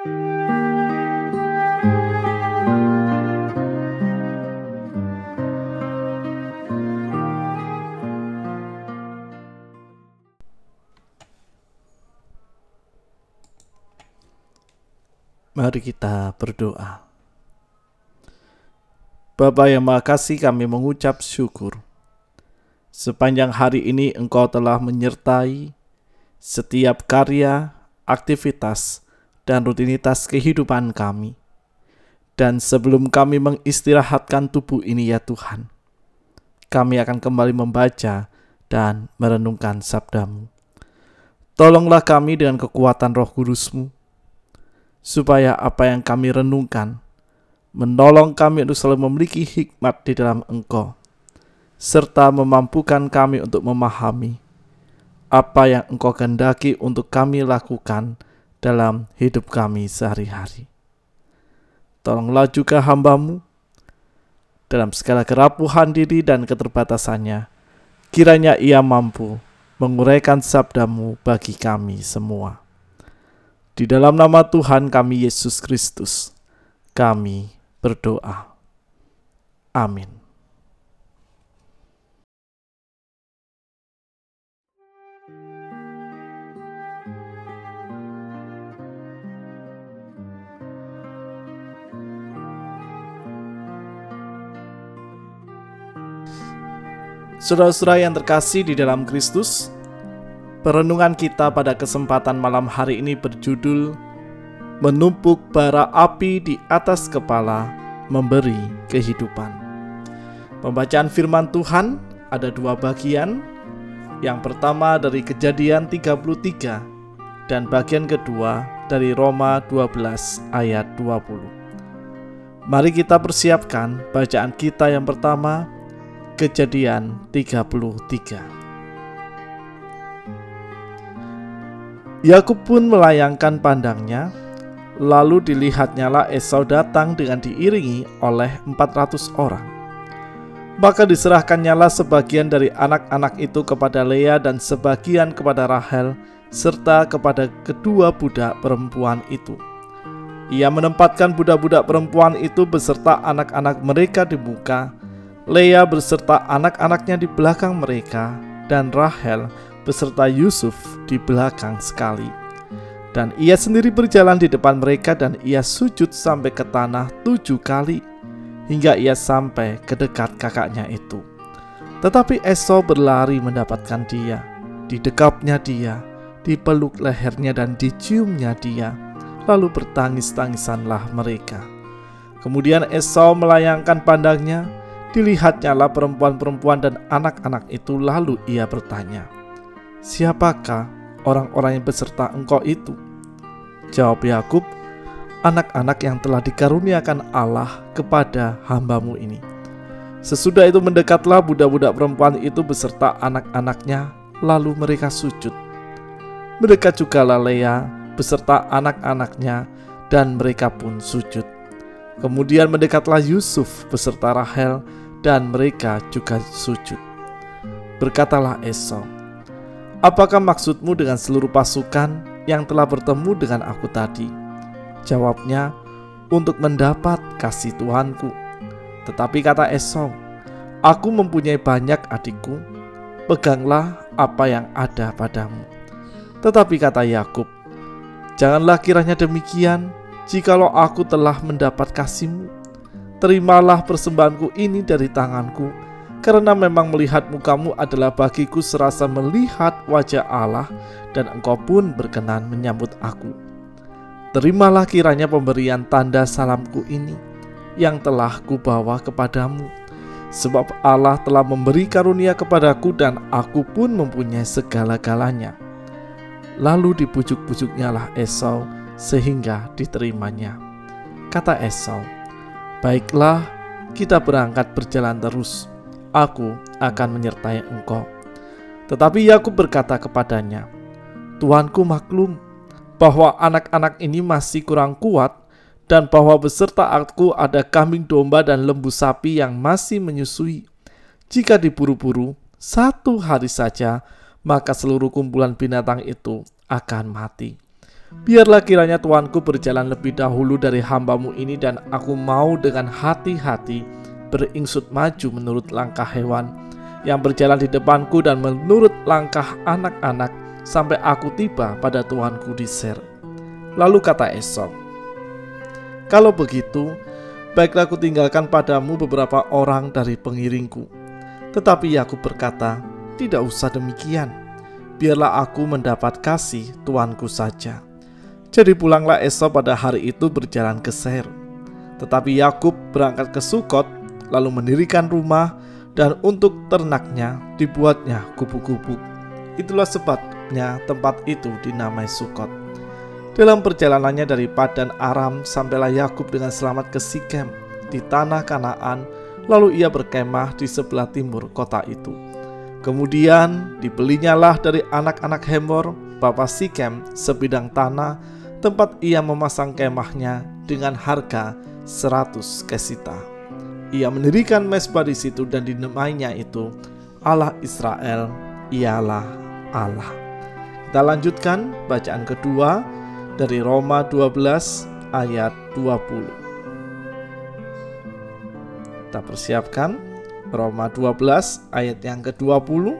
Mari kita berdoa. Bapa yang Maha Kasih kami mengucap syukur. Sepanjang hari ini Engkau telah menyertai setiap karya, aktivitas, dan rutinitas kehidupan kami. Dan sebelum kami mengistirahatkan tubuh ini ya Tuhan, kami akan kembali membaca dan merenungkan sabdamu. Tolonglah kami dengan kekuatan roh kudusmu, supaya apa yang kami renungkan menolong kami untuk selalu memiliki hikmat di dalam Engkau, serta memampukan kami untuk memahami apa yang Engkau kehendaki untuk kami lakukan dalam hidup kami sehari-hari. Tolonglah juga hambamu dalam segala kerapuhan diri dan keterbatasannya, kiranya ia mampu menguraikan sabdamu bagi kami semua. Di dalam nama Tuhan kami Yesus Kristus, kami berdoa. Amin. Saudara-saudara yang terkasih di dalam Kristus, Perenungan kita pada kesempatan malam hari ini berjudul Menumpuk bara api di atas kepala memberi kehidupan. Pembacaan firman Tuhan ada dua bagian. Yang pertama dari Kejadian 33 dan bagian kedua dari Roma 12 ayat 20. Mari kita persiapkan bacaan kita yang pertama Kejadian 33. Yakub pun melayangkan pandangnya, lalu dilihatnyalah Esau datang dengan diiringi oleh 400 orang. Maka diserahkannyalah sebagian dari anak-anak itu kepada Lea dan sebagian kepada Rahel serta kepada kedua budak perempuan itu. Ia menempatkan budak-budak perempuan itu beserta anak-anak mereka di muka, Lea beserta anak-anaknya di belakang mereka, dan Rahel beserta Yusuf di belakang sekali. Dan ia sendiri berjalan di depan mereka dan ia sujud sampai ke tanah tujuh kali hingga ia sampai ke dekat kakaknya itu. Tetapi Esau berlari mendapatkan dia, didekapnya dia, dipeluk lehernya dan diciumnya dia, lalu bertangis-tangisanlah mereka. Kemudian Esau melayangkan pandangnya, dilihatnyalah perempuan-perempuan dan anak-anak itu lalu ia bertanya, Siapakah orang-orang yang beserta engkau itu? Jawab Yakub, anak-anak yang telah dikaruniakan Allah kepada hambamu ini. Sesudah itu mendekatlah budak-budak perempuan itu beserta anak-anaknya, lalu mereka sujud. Mendekat juga Lea beserta anak-anaknya, dan mereka pun sujud. Kemudian mendekatlah Yusuf beserta Rahel, dan mereka juga sujud. Berkatalah Esau, Apakah maksudmu dengan seluruh pasukan yang telah bertemu dengan aku tadi? Jawabnya, untuk mendapat kasih Tuhanku. Tetapi kata Esau, aku mempunyai banyak adikku, peganglah apa yang ada padamu. Tetapi kata Yakub, janganlah kiranya demikian, jikalau aku telah mendapat kasihmu. Terimalah persembahanku ini dari tanganku, karena memang melihat mukamu adalah bagiku serasa melihat wajah Allah dan engkau pun berkenan menyambut aku. Terimalah kiranya pemberian tanda salamku ini yang telah kubawa kepadamu, sebab Allah telah memberi karunia kepadaku dan aku pun mempunyai segala-galanya. Lalu dipujuk-pujuknya lah Esau sehingga diterimanya. Kata Esau, Baiklah, kita berangkat berjalan terus aku akan menyertai engkau. Tetapi Yakub berkata kepadanya, Tuanku maklum bahwa anak-anak ini masih kurang kuat dan bahwa beserta aku ada kambing domba dan lembu sapi yang masih menyusui. Jika diburu-buru satu hari saja, maka seluruh kumpulan binatang itu akan mati. Biarlah kiranya Tuanku berjalan lebih dahulu dari hambamu ini dan aku mau dengan hati-hati beringsut maju menurut langkah hewan yang berjalan di depanku dan menurut langkah anak-anak sampai aku tiba pada Tuanku di Ser. Lalu kata Esau, Kalau begitu, baiklah aku tinggalkan padamu beberapa orang dari pengiringku. Tetapi aku berkata, tidak usah demikian. Biarlah aku mendapat kasih Tuanku saja jadi pulanglah Esau pada hari itu berjalan ke Seir. Tetapi Yakub berangkat ke Sukot, lalu mendirikan rumah dan untuk ternaknya dibuatnya kupu-kupu. Itulah sebabnya tempat itu dinamai Sukot. Dalam perjalanannya dari Padan Aram sampailah Yakub dengan selamat ke Sikem di tanah Kanaan, lalu ia berkemah di sebelah timur kota itu. Kemudian dibelinya dari anak-anak Hemor, bapak Sikem, sebidang tanah tempat ia memasang kemahnya dengan harga 100 kesita. Ia mendirikan mesbah di situ dan dinamainya itu Allah Israel ialah Allah. Kita lanjutkan bacaan kedua dari Roma 12 ayat 20. Kita persiapkan Roma 12 ayat yang ke-20.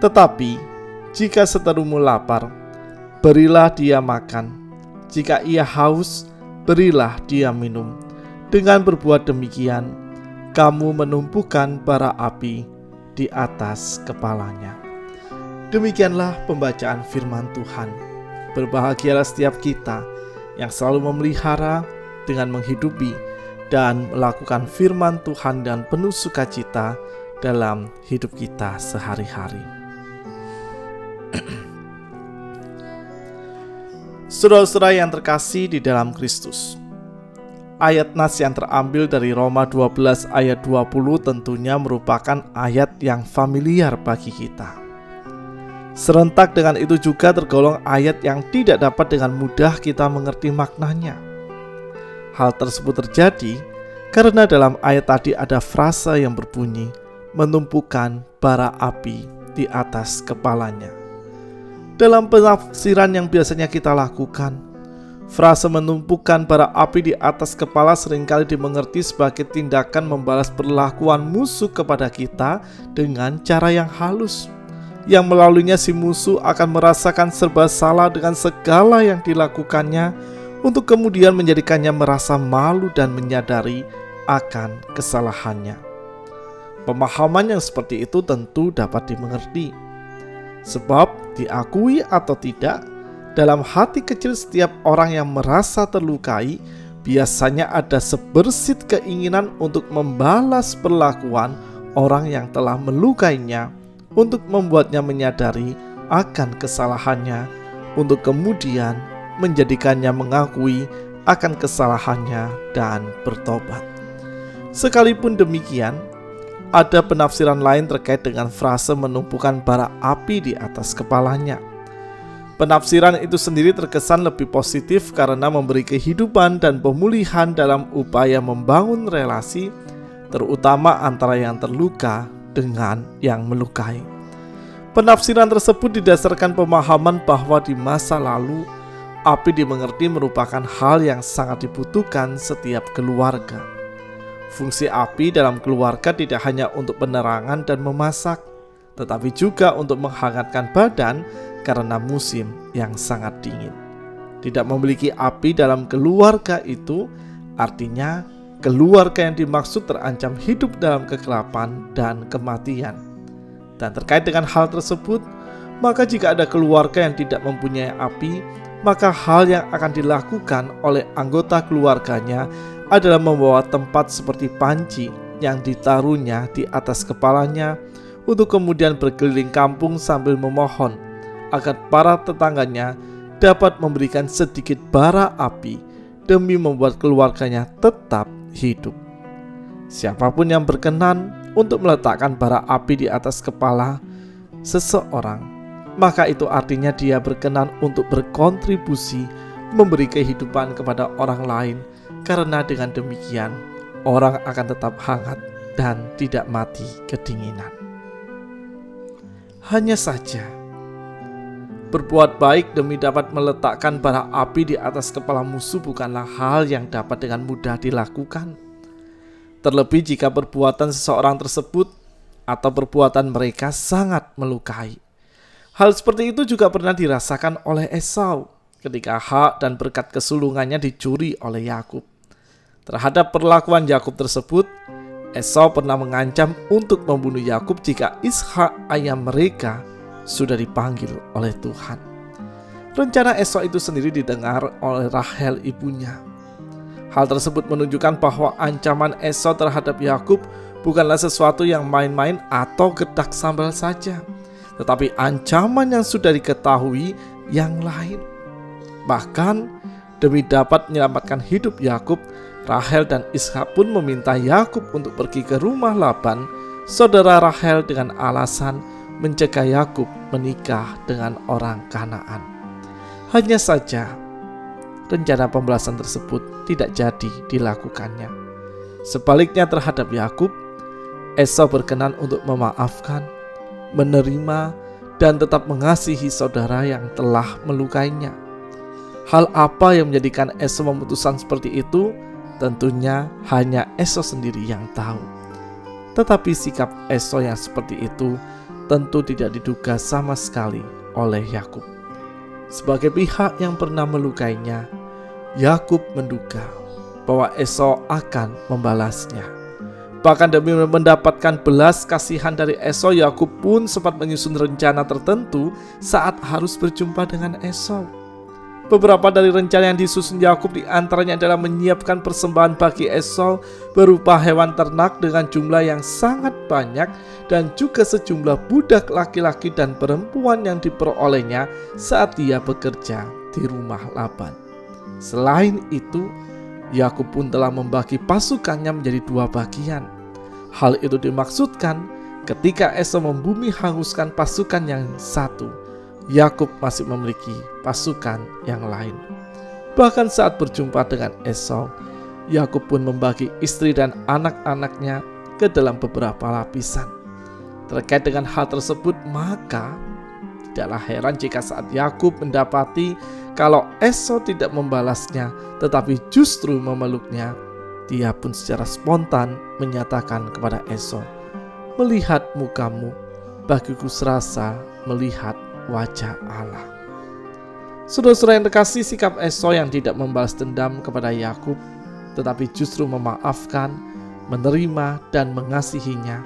Tetapi jika seterumu lapar, berilah dia makan. Jika ia haus, berilah dia minum. Dengan berbuat demikian, kamu menumpukan bara api di atas kepalanya. Demikianlah pembacaan firman Tuhan. Berbahagialah setiap kita yang selalu memelihara dengan menghidupi dan melakukan firman Tuhan dan penuh sukacita dalam hidup kita sehari-hari. Saudara-saudara yang terkasih di dalam Kristus. Ayat nas yang terambil dari Roma 12 ayat 20 tentunya merupakan ayat yang familiar bagi kita. Serentak dengan itu juga tergolong ayat yang tidak dapat dengan mudah kita mengerti maknanya. Hal tersebut terjadi karena dalam ayat tadi ada frasa yang berbunyi menumpukan bara api di atas kepalanya. Dalam penafsiran yang biasanya kita lakukan, frase menumpukan bara api di atas kepala sering kali dimengerti sebagai tindakan membalas perlakuan musuh kepada kita dengan cara yang halus. Yang melaluinya si musuh akan merasakan serba salah dengan segala yang dilakukannya untuk kemudian menjadikannya merasa malu dan menyadari akan kesalahannya. Pemahaman yang seperti itu tentu dapat dimengerti Sebab diakui atau tidak, dalam hati kecil setiap orang yang merasa terlukai, biasanya ada sebersit keinginan untuk membalas perlakuan orang yang telah melukainya, untuk membuatnya menyadari akan kesalahannya, untuk kemudian menjadikannya mengakui akan kesalahannya dan bertobat. Sekalipun demikian, ada penafsiran lain terkait dengan frase menumpukan bara api di atas kepalanya. Penafsiran itu sendiri terkesan lebih positif karena memberi kehidupan dan pemulihan dalam upaya membangun relasi, terutama antara yang terluka dengan yang melukai. Penafsiran tersebut didasarkan pemahaman bahwa di masa lalu api dimengerti merupakan hal yang sangat dibutuhkan setiap keluarga. Fungsi api dalam keluarga tidak hanya untuk penerangan dan memasak, tetapi juga untuk menghangatkan badan karena musim yang sangat dingin. Tidak memiliki api dalam keluarga itu artinya keluarga yang dimaksud terancam hidup dalam kegelapan dan kematian. Dan terkait dengan hal tersebut, maka jika ada keluarga yang tidak mempunyai api, maka hal yang akan dilakukan oleh anggota keluarganya adalah membawa tempat seperti panci yang ditaruhnya di atas kepalanya untuk kemudian berkeliling kampung sambil memohon agar para tetangganya dapat memberikan sedikit bara api demi membuat keluarganya tetap hidup. Siapa pun yang berkenan untuk meletakkan bara api di atas kepala seseorang, maka itu artinya dia berkenan untuk berkontribusi memberi kehidupan kepada orang lain karena dengan demikian orang akan tetap hangat dan tidak mati kedinginan. Hanya saja, Berbuat baik demi dapat meletakkan bara api di atas kepala musuh bukanlah hal yang dapat dengan mudah dilakukan. Terlebih jika perbuatan seseorang tersebut atau perbuatan mereka sangat melukai. Hal seperti itu juga pernah dirasakan oleh Esau ketika hak dan berkat kesulungannya dicuri oleh Yakub. Terhadap perlakuan Yakub tersebut, Esau pernah mengancam untuk membunuh Yakub jika Ishak ayah mereka sudah dipanggil oleh Tuhan. Rencana Esau itu sendiri didengar oleh Rahel ibunya. Hal tersebut menunjukkan bahwa ancaman Esau terhadap Yakub bukanlah sesuatu yang main-main atau gedak sambal saja, tetapi ancaman yang sudah diketahui yang lain. Bahkan demi dapat menyelamatkan hidup Yakub, Rahel dan Ishak pun meminta Yakub untuk pergi ke rumah Laban, saudara Rahel dengan alasan mencegah Yakub menikah dengan orang Kanaan. Hanya saja, rencana pembalasan tersebut tidak jadi dilakukannya. Sebaliknya terhadap Yakub, Esau berkenan untuk memaafkan, menerima, dan tetap mengasihi saudara yang telah melukainya. Hal apa yang menjadikan Esau memutuskan seperti itu? Tentunya hanya Esau sendiri yang tahu. Tetapi sikap Esau yang seperti itu tentu tidak diduga sama sekali oleh Yakub. Sebagai pihak yang pernah melukainya, Yakub menduga bahwa Esau akan membalasnya. Bahkan demi mendapatkan belas kasihan dari Esau, Yakub pun sempat menyusun rencana tertentu saat harus berjumpa dengan Esau. Beberapa dari rencana yang disusun Yakub di antaranya adalah menyiapkan persembahan bagi Esau berupa hewan ternak dengan jumlah yang sangat banyak dan juga sejumlah budak laki-laki dan perempuan yang diperolehnya saat dia bekerja di rumah Laban. Selain itu, Yakub pun telah membagi pasukannya menjadi dua bagian. Hal itu dimaksudkan ketika Esau membumi hanguskan pasukan yang satu Yakub masih memiliki pasukan yang lain. Bahkan saat berjumpa dengan Esau, Yakub pun membagi istri dan anak-anaknya ke dalam beberapa lapisan. Terkait dengan hal tersebut, maka tidaklah heran jika saat Yakub mendapati kalau Esau tidak membalasnya, tetapi justru memeluknya, dia pun secara spontan menyatakan kepada Esau, "Melihat mukamu, bagiku serasa melihat wajah Allah. Saudara-saudara yang terkasih sikap Esau yang tidak membalas dendam kepada Yakub, tetapi justru memaafkan, menerima, dan mengasihinya,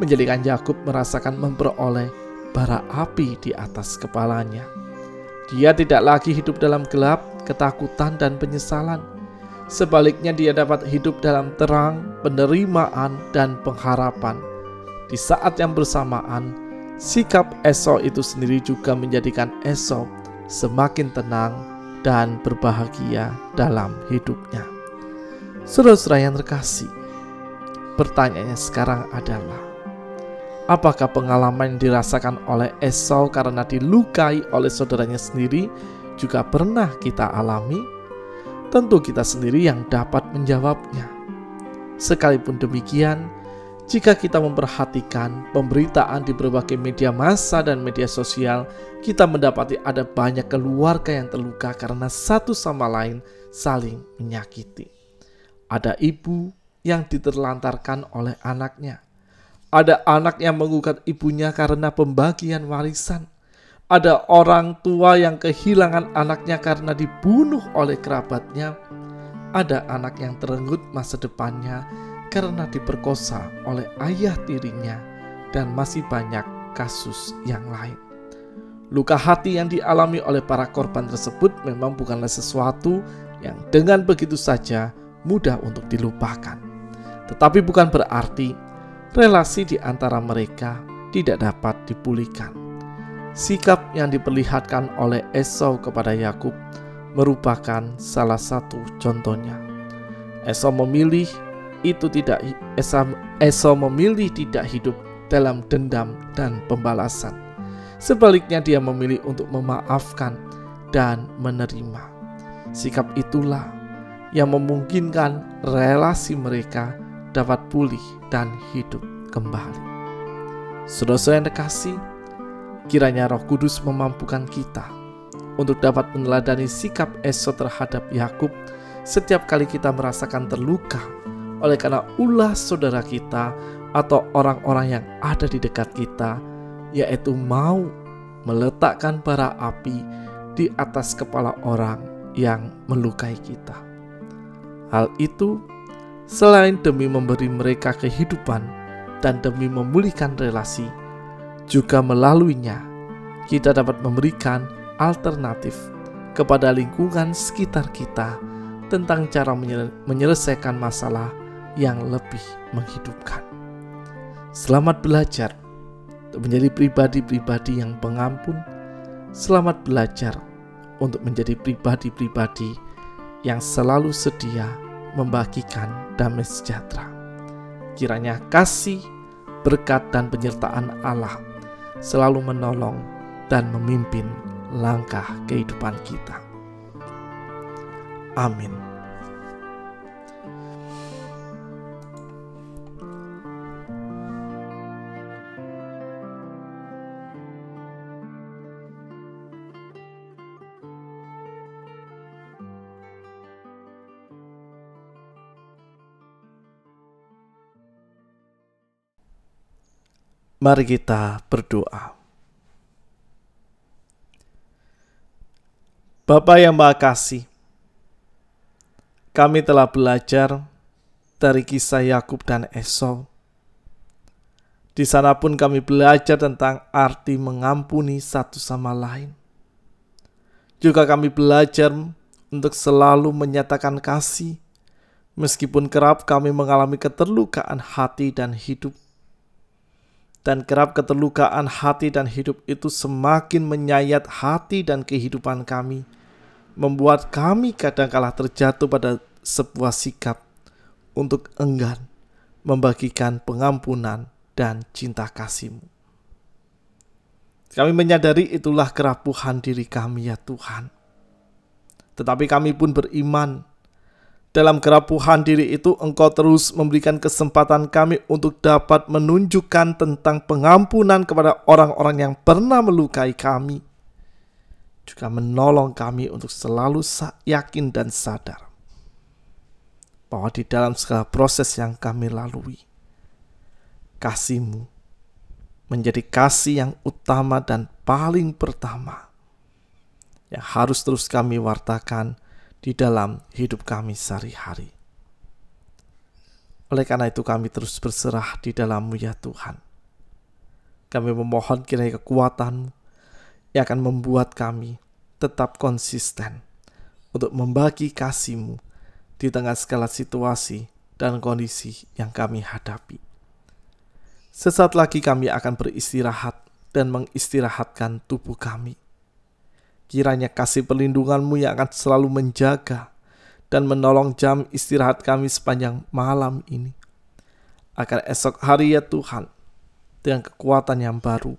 menjadikan Yakub merasakan memperoleh bara api di atas kepalanya. Dia tidak lagi hidup dalam gelap, ketakutan, dan penyesalan. Sebaliknya, dia dapat hidup dalam terang, penerimaan, dan pengharapan. Di saat yang bersamaan, Sikap Esau itu sendiri juga menjadikan Esau semakin tenang dan berbahagia dalam hidupnya. Saudara-saudara yang terkasih, pertanyaannya sekarang adalah, apakah pengalaman yang dirasakan oleh Esau karena dilukai oleh saudaranya sendiri juga pernah kita alami? Tentu kita sendiri yang dapat menjawabnya. Sekalipun demikian, jika kita memperhatikan pemberitaan di berbagai media massa dan media sosial, kita mendapati ada banyak keluarga yang terluka karena satu sama lain saling menyakiti. Ada ibu yang diterlantarkan oleh anaknya. Ada anak yang menggugat ibunya karena pembagian warisan. Ada orang tua yang kehilangan anaknya karena dibunuh oleh kerabatnya. Ada anak yang terenggut masa depannya karena diperkosa oleh ayah tirinya, dan masih banyak kasus yang lain. Luka hati yang dialami oleh para korban tersebut memang bukanlah sesuatu yang dengan begitu saja mudah untuk dilupakan, tetapi bukan berarti relasi di antara mereka tidak dapat dipulihkan. Sikap yang diperlihatkan oleh Esau kepada Yakub merupakan salah satu contohnya. Esau memilih itu tidak Esau memilih tidak hidup dalam dendam dan pembalasan. Sebaliknya dia memilih untuk memaafkan dan menerima. Sikap itulah yang memungkinkan relasi mereka dapat pulih dan hidup kembali. Saudara-saudara yang terkasih, Kiranya Roh Kudus memampukan kita untuk dapat meneladani sikap Esau terhadap Yakub setiap kali kita merasakan terluka oleh karena ulah saudara kita atau orang-orang yang ada di dekat kita, yaitu mau meletakkan bara api di atas kepala orang yang melukai kita. Hal itu selain demi memberi mereka kehidupan dan demi memulihkan relasi, juga melaluinya kita dapat memberikan alternatif kepada lingkungan sekitar kita tentang cara menyelesaikan masalah yang lebih menghidupkan. Selamat belajar untuk menjadi pribadi-pribadi yang pengampun. Selamat belajar untuk menjadi pribadi-pribadi yang selalu sedia membagikan damai sejahtera. Kiranya kasih, berkat, dan penyertaan Allah selalu menolong dan memimpin langkah kehidupan kita. Amin. Mari kita berdoa. Bapa yang Maha Kasih, kami telah belajar dari kisah Yakub dan Esau. Di sana pun kami belajar tentang arti mengampuni satu sama lain. Juga kami belajar untuk selalu menyatakan kasih, meskipun kerap kami mengalami keterlukaan hati dan hidup dan kerap keterlukaan hati dan hidup itu semakin menyayat hati dan kehidupan kami, membuat kami kadangkala terjatuh pada sebuah sikap untuk enggan membagikan pengampunan dan cinta kasih-Mu. Kami menyadari itulah kerapuhan diri kami ya Tuhan. Tetapi kami pun beriman dalam kerapuhan diri itu, Engkau terus memberikan kesempatan kami untuk dapat menunjukkan tentang pengampunan kepada orang-orang yang pernah melukai kami, juga menolong kami untuk selalu yakin dan sadar bahwa di dalam segala proses yang kami lalui, kasih-Mu menjadi kasih yang utama dan paling pertama yang harus terus kami wartakan di dalam hidup kami sehari-hari. Oleh karena itu kami terus berserah di dalammu ya Tuhan. Kami memohon kiranya kekuatanmu yang akan membuat kami tetap konsisten untuk membagi kasihmu di tengah segala situasi dan kondisi yang kami hadapi. Sesaat lagi kami akan beristirahat dan mengistirahatkan tubuh kami Kiranya kasih perlindunganmu yang akan selalu menjaga dan menolong jam istirahat kami sepanjang malam ini. Agar esok hari ya Tuhan, dengan kekuatan yang baru,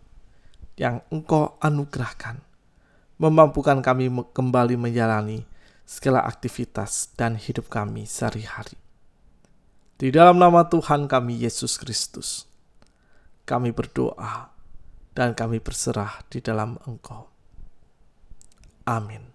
yang Engkau anugerahkan, memampukan kami kembali menjalani segala aktivitas dan hidup kami sehari-hari. Di dalam nama Tuhan kami Yesus Kristus, kami berdoa dan kami berserah di dalam Engkau. Amin.